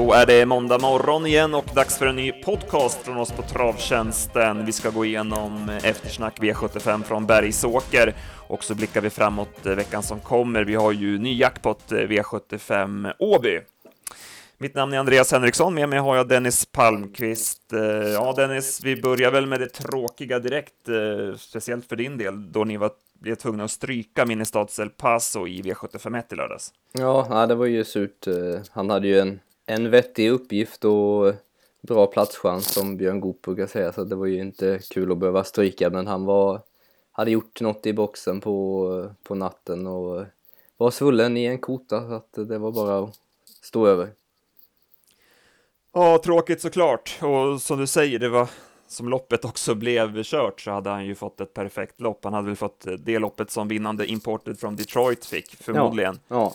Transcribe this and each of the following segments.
Då är det måndag morgon igen och dags för en ny podcast från oss på Travtjänsten. Vi ska gå igenom eh, eftersnack V75 från Bergsåker och så blickar vi framåt eh, veckan som kommer. Vi har ju ny jackpot eh, V75 Åby. Mitt namn är Andreas Henriksson, med mig har jag Dennis Palmqvist. Ja, Dennis, vi börjar väl med det tråkiga direkt, speciellt för din del, då ni var blev tvungna att stryka Ministads El Paso i V751 i lördags. Ja, det var ju surt. Han hade ju en, en vettig uppgift och bra platschans som Björn Goop brukar säga, så det var ju inte kul att behöva stryka, men han var, hade gjort något i boxen på, på natten och var svullen i en kota, så att det var bara att stå över. Ja, tråkigt såklart. Och som du säger, det var som loppet också blev kört så hade han ju fått ett perfekt lopp. Han hade väl fått det loppet som vinnande imported från Detroit fick, förmodligen. Ja, ja.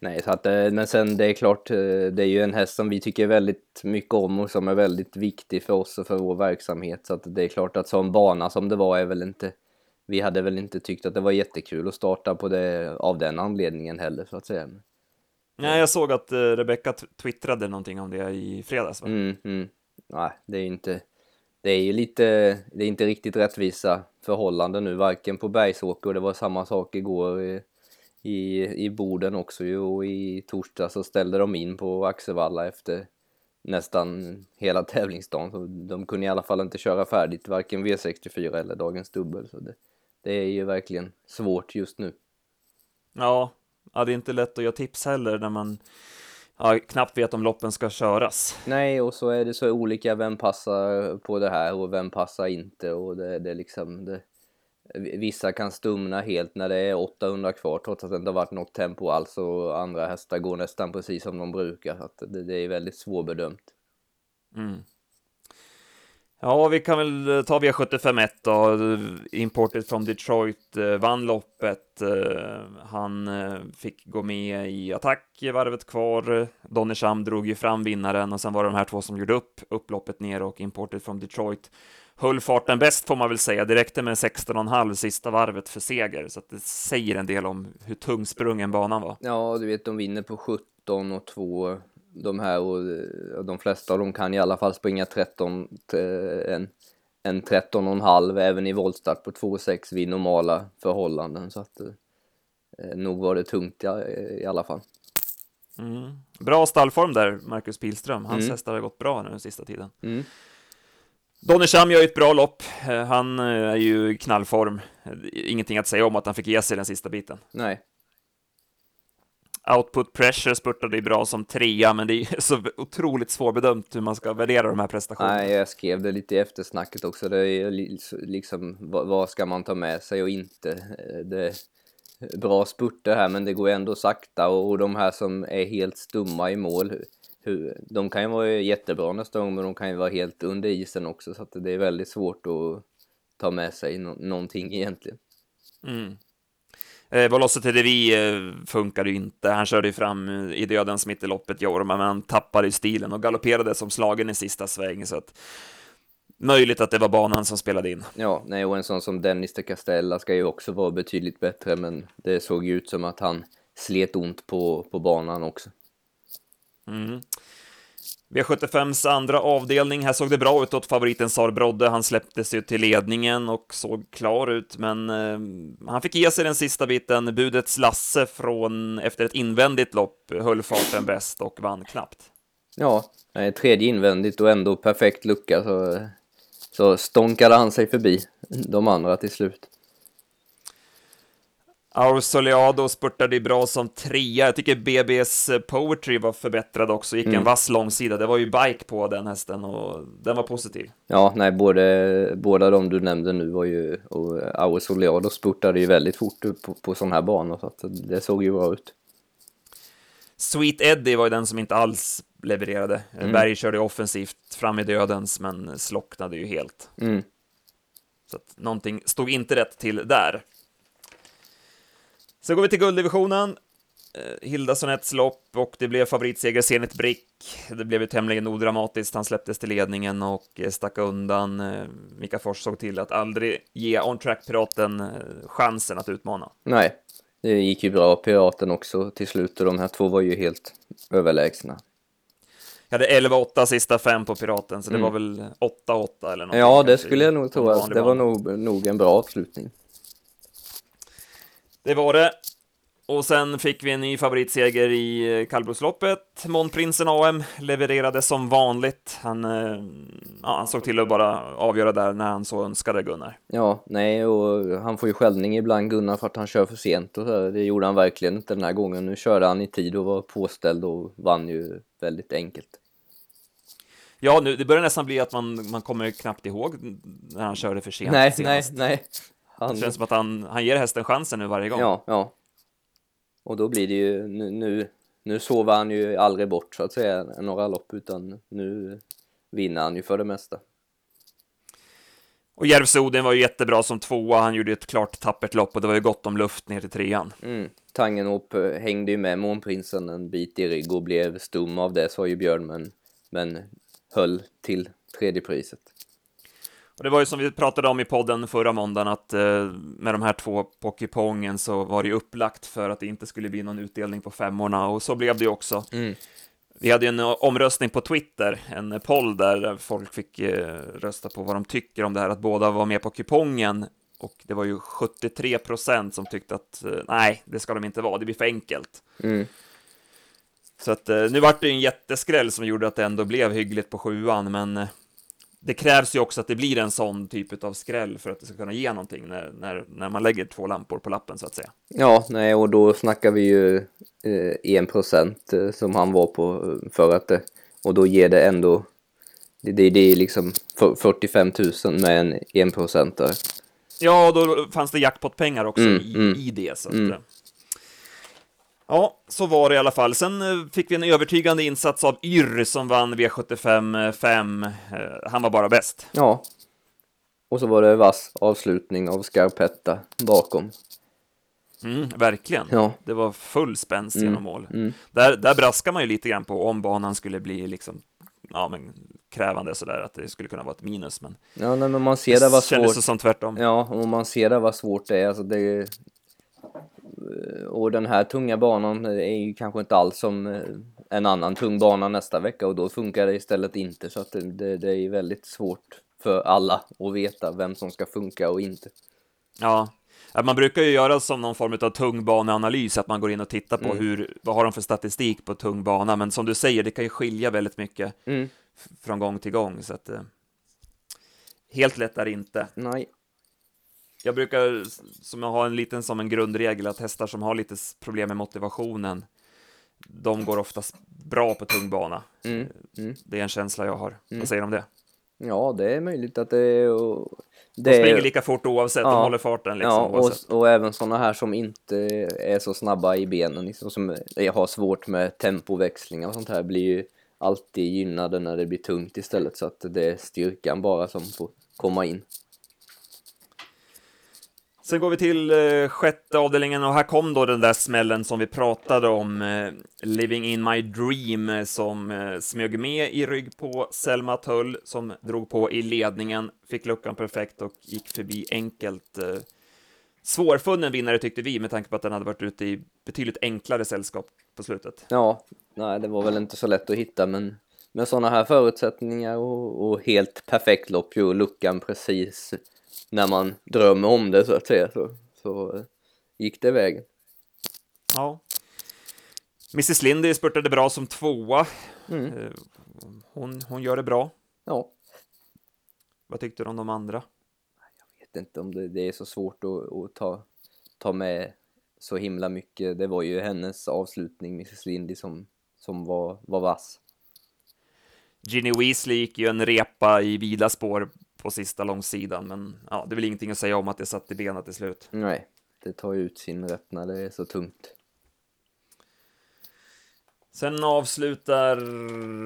Nej, så att, eh, men sen det är klart, eh, det är ju en häst som vi tycker väldigt mycket om och som är väldigt viktig för oss och för vår verksamhet. Så att det är klart att som bana som det var är väl inte, vi hade väl inte tyckt att det var jättekul att starta på det av den anledningen heller så att säga. Nej, jag såg att uh, Rebecca twittrade någonting om det i fredags. Va? Mm, mm. Nej, det är inte, det är ju lite, det är inte riktigt rättvisa förhållanden nu, varken på Bergsåker, och det var samma sak igår i, i, Boden också ju, och i torsdag så ställde de in på Axevalla efter nästan hela tävlingsdagen, så de kunde i alla fall inte köra färdigt varken V64 eller dagens dubbel, så det, det är ju verkligen svårt just nu. Ja, ja, det är inte lätt att göra tips heller när man ja, knappt vet om loppen ska köras. Nej, och så är det så olika, vem passar på det här och vem passar inte och det, det är liksom det, Vissa kan stumna helt när det är 800 kvar trots att det inte har varit något tempo alls och andra hästar går nästan precis som de brukar. Så det, det är väldigt svårbedömt. Mm. Ja, vi kan väl eh, ta V751 då. Imported från Detroit eh, vann loppet. Eh, han fick gå med i attack varvet kvar. Donnersham drog ju fram vinnaren och sen var det de här två som gjorde upp upploppet ner och Imported från Detroit höll farten bäst får man väl säga. Det räckte med 16,5 sista varvet för seger, så det säger en del om hur tungsprungen banan var. Ja, du vet, de vinner på 17 och 2 de här och de flesta av dem kan i alla fall springa 13, en, en 13 och en halv även i voltstart på 2,6 vid normala förhållanden så att eh, nog var det tungt i, i alla fall. Mm. Bra stallform där, Marcus Pilström. Hans mm. hästar har gått bra nu den sista tiden. Mm. Donnersham gör ju ett bra lopp. Eh, han eh, är ju i knallform. Ingenting att säga om att han fick ge sig den sista biten. Nej, Output pressure spurtade ju bra som trea, men det är så otroligt svårbedömt hur man ska värdera de här prestationerna. Nej, jag skrev det lite i eftersnacket också. Det är liksom, vad ska man ta med sig och inte? Det bra spurter här, men det går ändå sakta och de här som är helt stumma i mål, hur, de kan ju vara jättebra nästa gång, men de kan ju vara helt under isen också, så att det är väldigt svårt att ta med sig no någonting egentligen. Mm. Eh, Velocity Devi eh, funkade ju inte. Han körde ju fram i dödens mitt i loppet, Jorma, men han tappade i stilen och galopperade som slagen i sista sväng, så att möjligt att det var banan som spelade in. Ja, nej, och en sån som Dennis de Castella ska ju också vara betydligt bättre, men det såg ju ut som att han slet ont på, på banan också. Mm. V75s andra avdelning, här såg det bra ut åt favoriten Sar Brodde. Han släpptes ju till ledningen och såg klar ut, men eh, han fick ge sig den sista biten. Budets Lasse från, efter ett invändigt lopp, höll farten bäst och vann knappt. Ja, tredje invändigt och ändå perfekt lucka, så, så stånkade han sig förbi de andra till slut. Soleado spurtade bra som trea. Jag tycker BBs Poetry var förbättrad också, gick mm. en vass långsida. Det var ju bike på den hästen och den var positiv. Ja, nej, både, båda de du nämnde nu var ju, och Soleado spurtade ju väldigt fort på, på sån här banor, så att det såg ju bra ut. Sweet Eddie var ju den som inte alls levererade. Mm. Berg körde offensivt fram i dödens, men slocknade ju helt. Mm. Så att någonting stod inte rätt till där. Så går vi till gulddivisionen. Eh, Hilda Sonets lopp och det blev favoritseger Zenit Brick. Det blev ju tämligen odramatiskt. Han släpptes till ledningen och eh, stack undan. Eh, Mika Fors såg till att aldrig ge On Track-piraten chansen att utmana. Nej, det gick ju bra. Piraten också till slut och de här två var ju helt överlägsna. Jag hade 11-8 sista fem på Piraten, så det Mm. var väl 8-8 eller något. Ja, det skulle jag nog tro. Att vanlig det var nog, nog en bra avslutning. Det var det. Och sen fick vi en ny favoritseger i eh, kallblodsloppet. Månprinsen AM levererade som vanligt. Han, eh, ja, han såg till att bara avgöra där när han så önskade, Gunnar. Ja, nej, och han får ju skällning ibland Gunnar för att han kör för sent och så. Det gjorde han verkligen inte den här gången. Nu körde han i tid och var påställd och vann ju väldigt enkelt. Ja, nu, det börjar nästan bli att man, man kommer knappt ihåg när han körde för sent nej, nej, senast. nej. Det Han, känns som att han, han ger hästen chansen nu varje gång. ja, ja. Och då blir det ju, nu, nu, nu sover han ju aldrig bort så att säga några lopp utan nu vinner han ju för det mesta. Och Järvsö-Odin var ju jättebra som tvåa. Han gjorde ett klart tappert lopp och det var ju gott om luft ner till trean. Mm. Tangenhop eh, hängde ju med Månprinsen en bit i rygg och blev stum av det, sa ju Björn, men, men höll till tredje priset. Och det var ju som vi pratade om i podden förra måndagen att eh, med de här två på kupongen så var det ju upplagt för att det inte skulle bli någon utdelning på femmorna och så blev det ju också. Mm. Vi hade ju en omröstning på Twitter, en poll där folk fick eh, rösta på vad de tycker om det här att båda var med på kupongen och det var ju 73 procent som tyckte att eh, nej, det ska de inte vara, det blir för enkelt. Mm. Så att eh, nu vart det ju en jätteskräll som gjorde att det ändå blev hyggligt på sjuan, men eh, det krävs ju också att det blir en sån typ av skräll för att det ska kunna ge någonting när, när, när man lägger två lampor på lappen så att säga. Ja, nej, och då snackar vi ju eh, 1 procent eh, som han var på eh, för att det, och då ger det ändå, det, det, det är liksom för- 45 000 med en 1 procentare. Ja, och då fanns det jackpot-pengar också Mm, i, mm. i det. Så att, Mm. Ja, så var det i alla fall. Sen eh, fick vi en övertygande insats av Yr som vann V75 5. Eh, Han var bara bäst. Ja. Och så var det vass avslutning av Scarpetta bakom. Mm, verkligen. Ja. Det var full spänst Mm, genom mål. mm. Där, där braskar man ju lite grann på om banan skulle bli liksom, ja, men krävande sådär, att det skulle kunna vara ett minus. Men Ja, nej, men man ser det var kändes svårt. det som tvärtom. Ja, och man ser det vad svårt det är. Alltså det och den här tunga banan är ju kanske inte alls som eh, en annan tung bana nästa vecka och då funkar det istället inte. Så att det, det, är väldigt svårt för alla att veta vem som ska funka och inte. Ja. Man brukar ju göra som någon form av tungbaneanalys, att man går in och tittar på Mm. hur, vad har de för statistik på tung bana, men som du säger, det kan ju skilja väldigt mycket Mm. från gång till gång, så att eh, helt lätt är det inte. Nej. Jag brukar, som jag har en liten som en grundregel, att hästar som har lite problem med motivationen, de går oftast bra på tung bana. Mm. Mm. Det är en känsla jag har. Mm. Vad säger du om det? Ja, det är möjligt att det är... Och, De springer lika fort oavsett, de Ja. håller farten liksom. ja, och, och även sådana här som inte är så snabba i benen, liksom, som har svårt med tempoväxlingar och sånt här, blir ju alltid gynnade när det blir tungt istället, så att det är styrkan bara som får komma in. Sen går vi till eh, sjätte avdelningen och här kom då den där smällen som vi pratade om, eh, Living in my dream, eh, som eh, smög med i rygg på Selma Tull, som drog på i ledningen, fick luckan perfekt och gick förbi enkelt. Eh, svårfunnen vinnare tyckte vi, med tanke på att den hade varit ute i betydligt enklare sällskap på slutet. Ja, nej, det var väl inte så lätt att hitta, men med sådana här förutsättningar och, och helt perfekt lopp ju luckan precis när man drömmer om det så att säga, så, så eh, gick det vägen. Ja. Mrs Lindy spurtade bra som tvåa. Mm. Eh, hon, hon gör det bra. Ja, Vad tyckte du om de andra? vet inte om det, det är så svårt att, att ta, ta med så himla mycket. Det var ju hennes avslutning, Mrs Lindy, som, som var, var vass. Ginny Weasley gick ju en repa i vida spår på sista långsidan, men ja, det är väl ingenting att säga om att det satt i benen till slut. Nej, det tar ju ut sin rätt när det är så tungt. Sen avslutar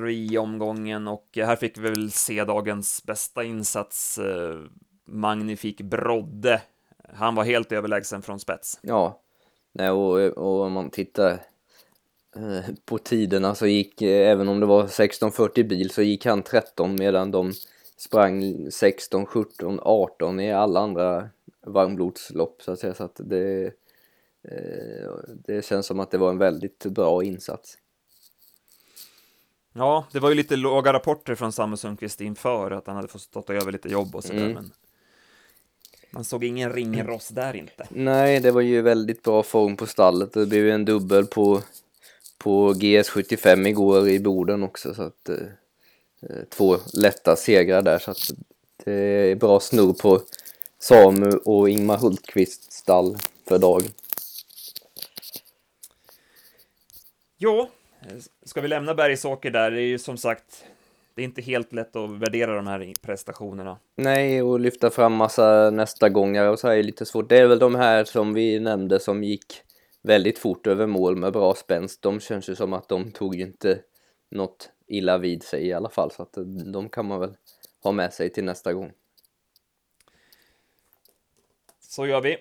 vi omgången och här fick vi väl se dagens bästa insats, eh, Magnifik Brodde. Han var helt överlägsen från spets. Ja, nej, och, och om man tittar eh, på tiderna så gick, eh, även om det var 16.40 bil, så gick han 13 medan de sprang 16, 17, 18 i alla andra varmblodslopp så att säga. Så att det, eh, det känns som att det var en väldigt bra insats. Ja, det var ju lite låga rapporter från Samu Sundqvist inför att han hade fått stått över lite jobb och sådär, Mm. men man såg ingen ringrost där inte. Nej, det var ju väldigt bra form på stallet. Det blev ju en dubbel på, på GS75 igår i Boden också. Så att, eh, två lätta segrar där. Så att det är bra snurr på Samu och Ingmar Hultqvist stall för dagen. Ja, ska vi lämna Bergsåker där? Det är ju som sagt, det är inte helt lätt att värdera de här prestationerna. Nej, och lyfta fram massa nästa gångar och så här är lite svårt. Det är väl de här som vi nämnde som gick väldigt fort över mål med bra spänst. De känns ju som att de tog ju inte något illa vid sig i alla fall. Så att de kan man väl ha med sig till nästa gång. Så gör vi.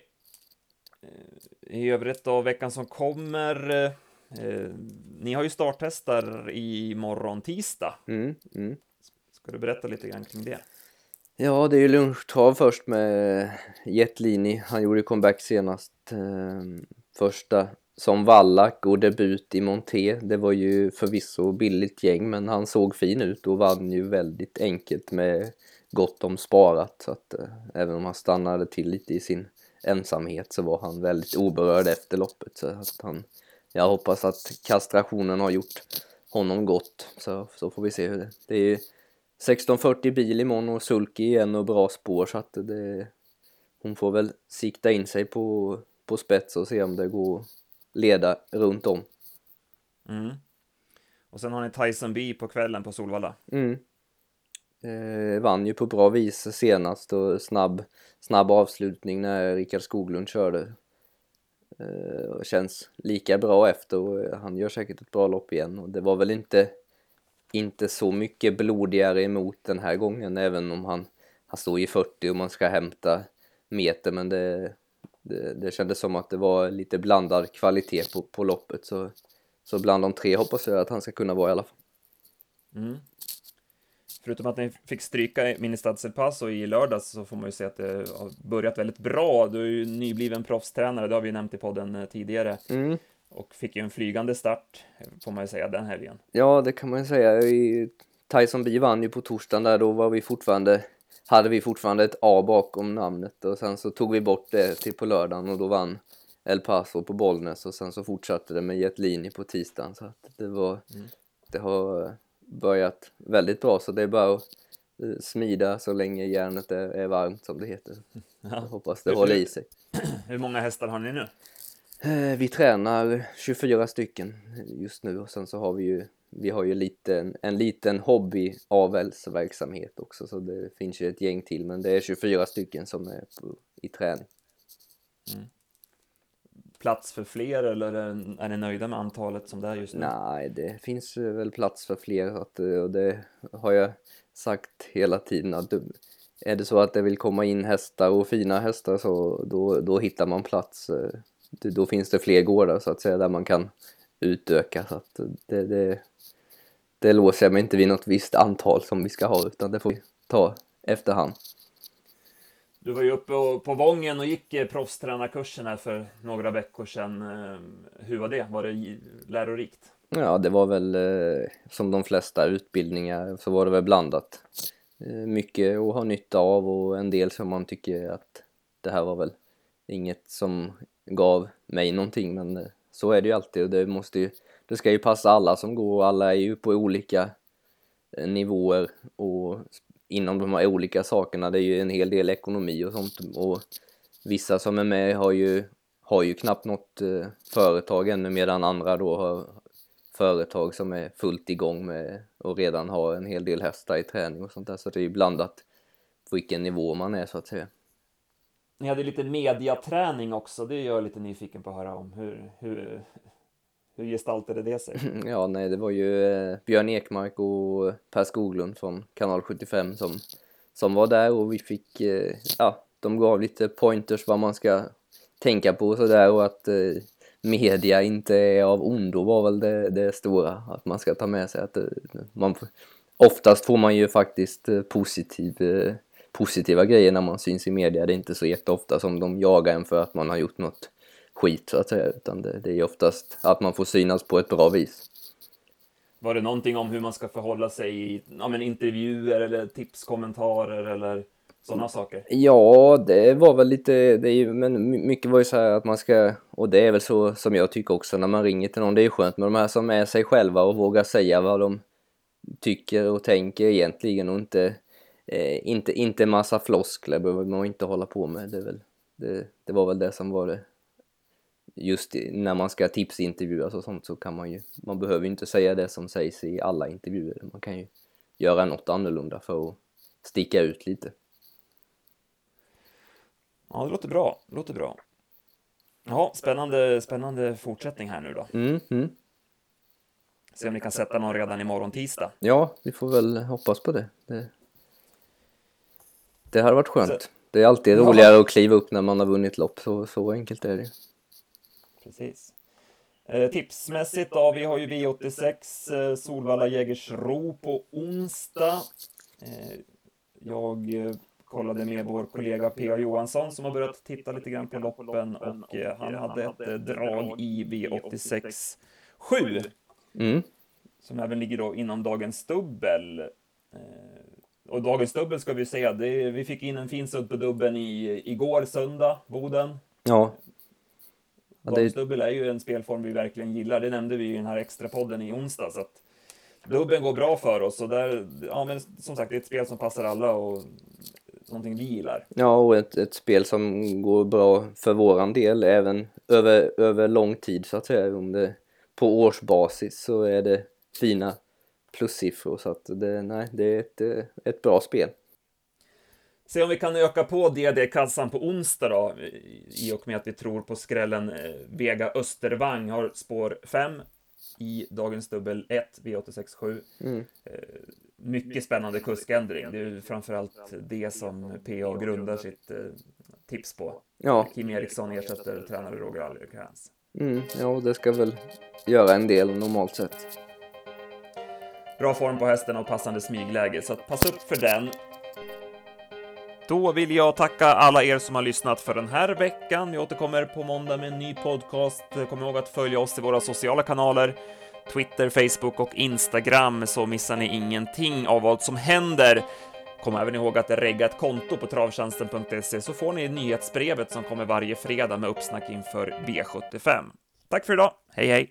Eh, I övrigt då, veckan som kommer. eh, Eh, ni har ju starttestar i morgon tisdag. Mm, mm. Ska du berätta lite grann kring det? Ja, det är ju lunchtrav först med Jetlini. Han gjorde comeback senast. Eh, första som vallack och debut i Monté. Det var ju förvisso billigt gäng men han såg fin ut och vann ju väldigt enkelt med gott om sparat. Så att eh, även om han stannade till lite i sin ensamhet så var han väldigt oberörd efter loppet. Så att han, jag hoppas att kastrationen har gjort honom gott. Så, så får vi se hur det... Det är ju 1640 bil imorgon och sulky igen och bra spår så att det... Hon får väl sikta in sig på, på spets och se om det går leda runt om. Mm. Och sen har ni Tyson B på kvällen på Solvalla. Mm. Eh, vann ju på bra vis senast och snabb, snabb avslutning när Rickard Skoglund körde. Eh, och känns lika bra efter och han gör säkert ett bra lopp igen och det var väl inte, inte så mycket blodigare emot den här gången även om han, han står i 40 och man ska hämta meter men det, det, det kändes som att det var lite blandad kvalitet på, på loppet så, så bland de tre hoppas jag att han ska kunna vara i alla fall. Mm. Förutom att ni fick stryka Ministad El Paso i lördags så får man ju säga att det har börjat väldigt bra. Du är ju nybliven proffstränare, det har vi ju nämnt i podden eh, tidigare. Mm. Och fick ju en flygande start, får man ju säga, den helgen. Ja, det kan man ju säga. I Tyson B vann ju på torsdagen där, då var vi fortfarande, hade vi fortfarande ett A bakom namnet och sen så tog vi bort det till på lördagen och då vann El Paso på Bollnäs och sen så fortsatte det med Jetlini på tisdagen så att det var, Mm. det har börjat väldigt bra så det är bara att eh, smida så länge järnet är, är varmt som det heter. Jag hoppas det Hur- håller i sig. Hur många hästar har ni nu? Eh, Vi tränar 24 stycken just nu och sen så har vi ju vi har ju lite, en liten hobby avelsverksamhet också så det finns ju ett gäng till men det är 24 stycken som är på, i träning. Plats för fler eller är är ni nöjda med antalet som det är just nu? Nej, det finns väl plats för fler att, och det har jag sagt hela tiden att du, är det så att det vill komma in hästar och fina hästar så då, då hittar man plats. eh, Då finns det fler gårdar så att säga där man kan utöka så att det, det, det låser jag mig inte vid något visst antal som vi ska ha utan det får vi ta efterhand. Du var ju uppe på Vången och gick eh, proffstränarkursen här för några veckor sedan. Eh, Hur var det? Var det lärorikt? Ja, det var väl eh, som de flesta utbildningar så var det väl blandat. Mycket att ha nytta av och en del som man tycker att det här var väl inget som gav mig någonting men så är det ju alltid och det måste ju, det ska ju passa alla som går och alla är ju på olika eh, nivåer och inom de här olika sakerna det är ju en hel del ekonomi och sånt och vissa som är med har ju har ju knappt något eh, företag ännu medan andra då har företag som är fullt igång med och redan har en hel del hästar i träning och sånt där så det är ju blandat på vilken nivå man är så att säga. Ni hade lite mediaträning också, det är jag lite nyfiken på att höra om. Hur, hur, hur gestaltade det sig? Ja, nej, det var ju eh, Björn Ekmark och Per Skoglund från kanal 75 som, som var där och vi fick, eh, ja, de gav lite pointers vad man ska tänka på och sådär och att eh, media inte är av ondo var väl det, det stora att man ska ta med sig att eh, man oftast får man ju faktiskt eh, positiv, eh, positiva grejer när man syns i media. Det är inte så jätteofta som de jagar en för att man har gjort något skit så att säga utan det, det är oftast att man får synas på ett bra vis. Var det någonting om hur man ska förhålla sig i ja, men intervjuer eller tipskommentarer eller sådana saker? Ja, det var väl lite, det är ju, men mycket var ju så här att man ska, och det är väl så som jag tycker också när man ringer till någon, det är ju skönt med de här som är sig själva och vågar säga vad de tycker och tänker egentligen och inte, eh, inte, inte massa floskler behöver man inte hålla på med. Det, väl, det, det var väl det som var det just när man ska tipsintervjuas och sånt så kan man ju, man behöver inte säga det som sägs i alla intervjuer. Man kan ju göra något annorlunda för att sticka ut lite. Ja, det låter bra. Det låter bra. Ja, spännande, spännande fortsättning här nu då. Mm, mm. Se om ni kan sätta någon redan imorgon tisdag. Ja, vi får väl hoppas på det. Det, det hade varit skönt. Så, det är alltid roligare ja. att kliva upp när man har vunnit lopp, så, så enkelt är det. Precis. Eh, tipsmässigt då, vi har ju V86 eh, Solvalla Jägersro på onsdag. Eh, jag eh, kollade med vår kollega P.A. Johansson som har börjat titta lite grann på loppen och eh, han hade ett eh, drag i V86 7. Mm. Som även ligger då inom dagens dubbel. Och dagens dubbel ska vi säga, det, vi fick in en fin sudd på dubben i, igår söndag, Boden. Ja. Dagens dubbel är ju en spelform vi verkligen gillar. Det nämnde vi i den här extra podden i onsdag. Så att dubben går bra för oss och där, ja men som sagt, det är ett spel som passar alla och någonting vi gillar. Ja, och ett, ett spel som går bra för våran del även över, över lång tid så att säga. Om det på årsbasis så är det fina plussiffror så att det, nej, det är ett, ett bra spel. Se om vi kan öka på DD-kassan på onsdag då, i och med att vi tror på skrällen eh, Vega Östervang har spår 5 i dagens dubbel 1 V867. Mm. Eh, mycket spännande kuskändring. Det är framförallt det som PA grundar sitt eh, tips på. Ja. Kim Eriksson ersätter tränare Roger Allercrantz. Mm, ja, det ska väl göra en del normalt sett. Bra form på hästen och passande smygläge, så pass upp för den. Då vill jag tacka alla er som har lyssnat för den här veckan. Vi återkommer på måndag med en ny podcast. Kom ihåg att följa oss i våra sociala kanaler. Twitter, Facebook och Instagram så missar ni ingenting av vad som händer. Kom även ihåg att regga ett konto på travtjänsten.se så får ni nyhetsbrevet som kommer varje fredag med uppsnack inför V75. Tack för idag. Hej hej!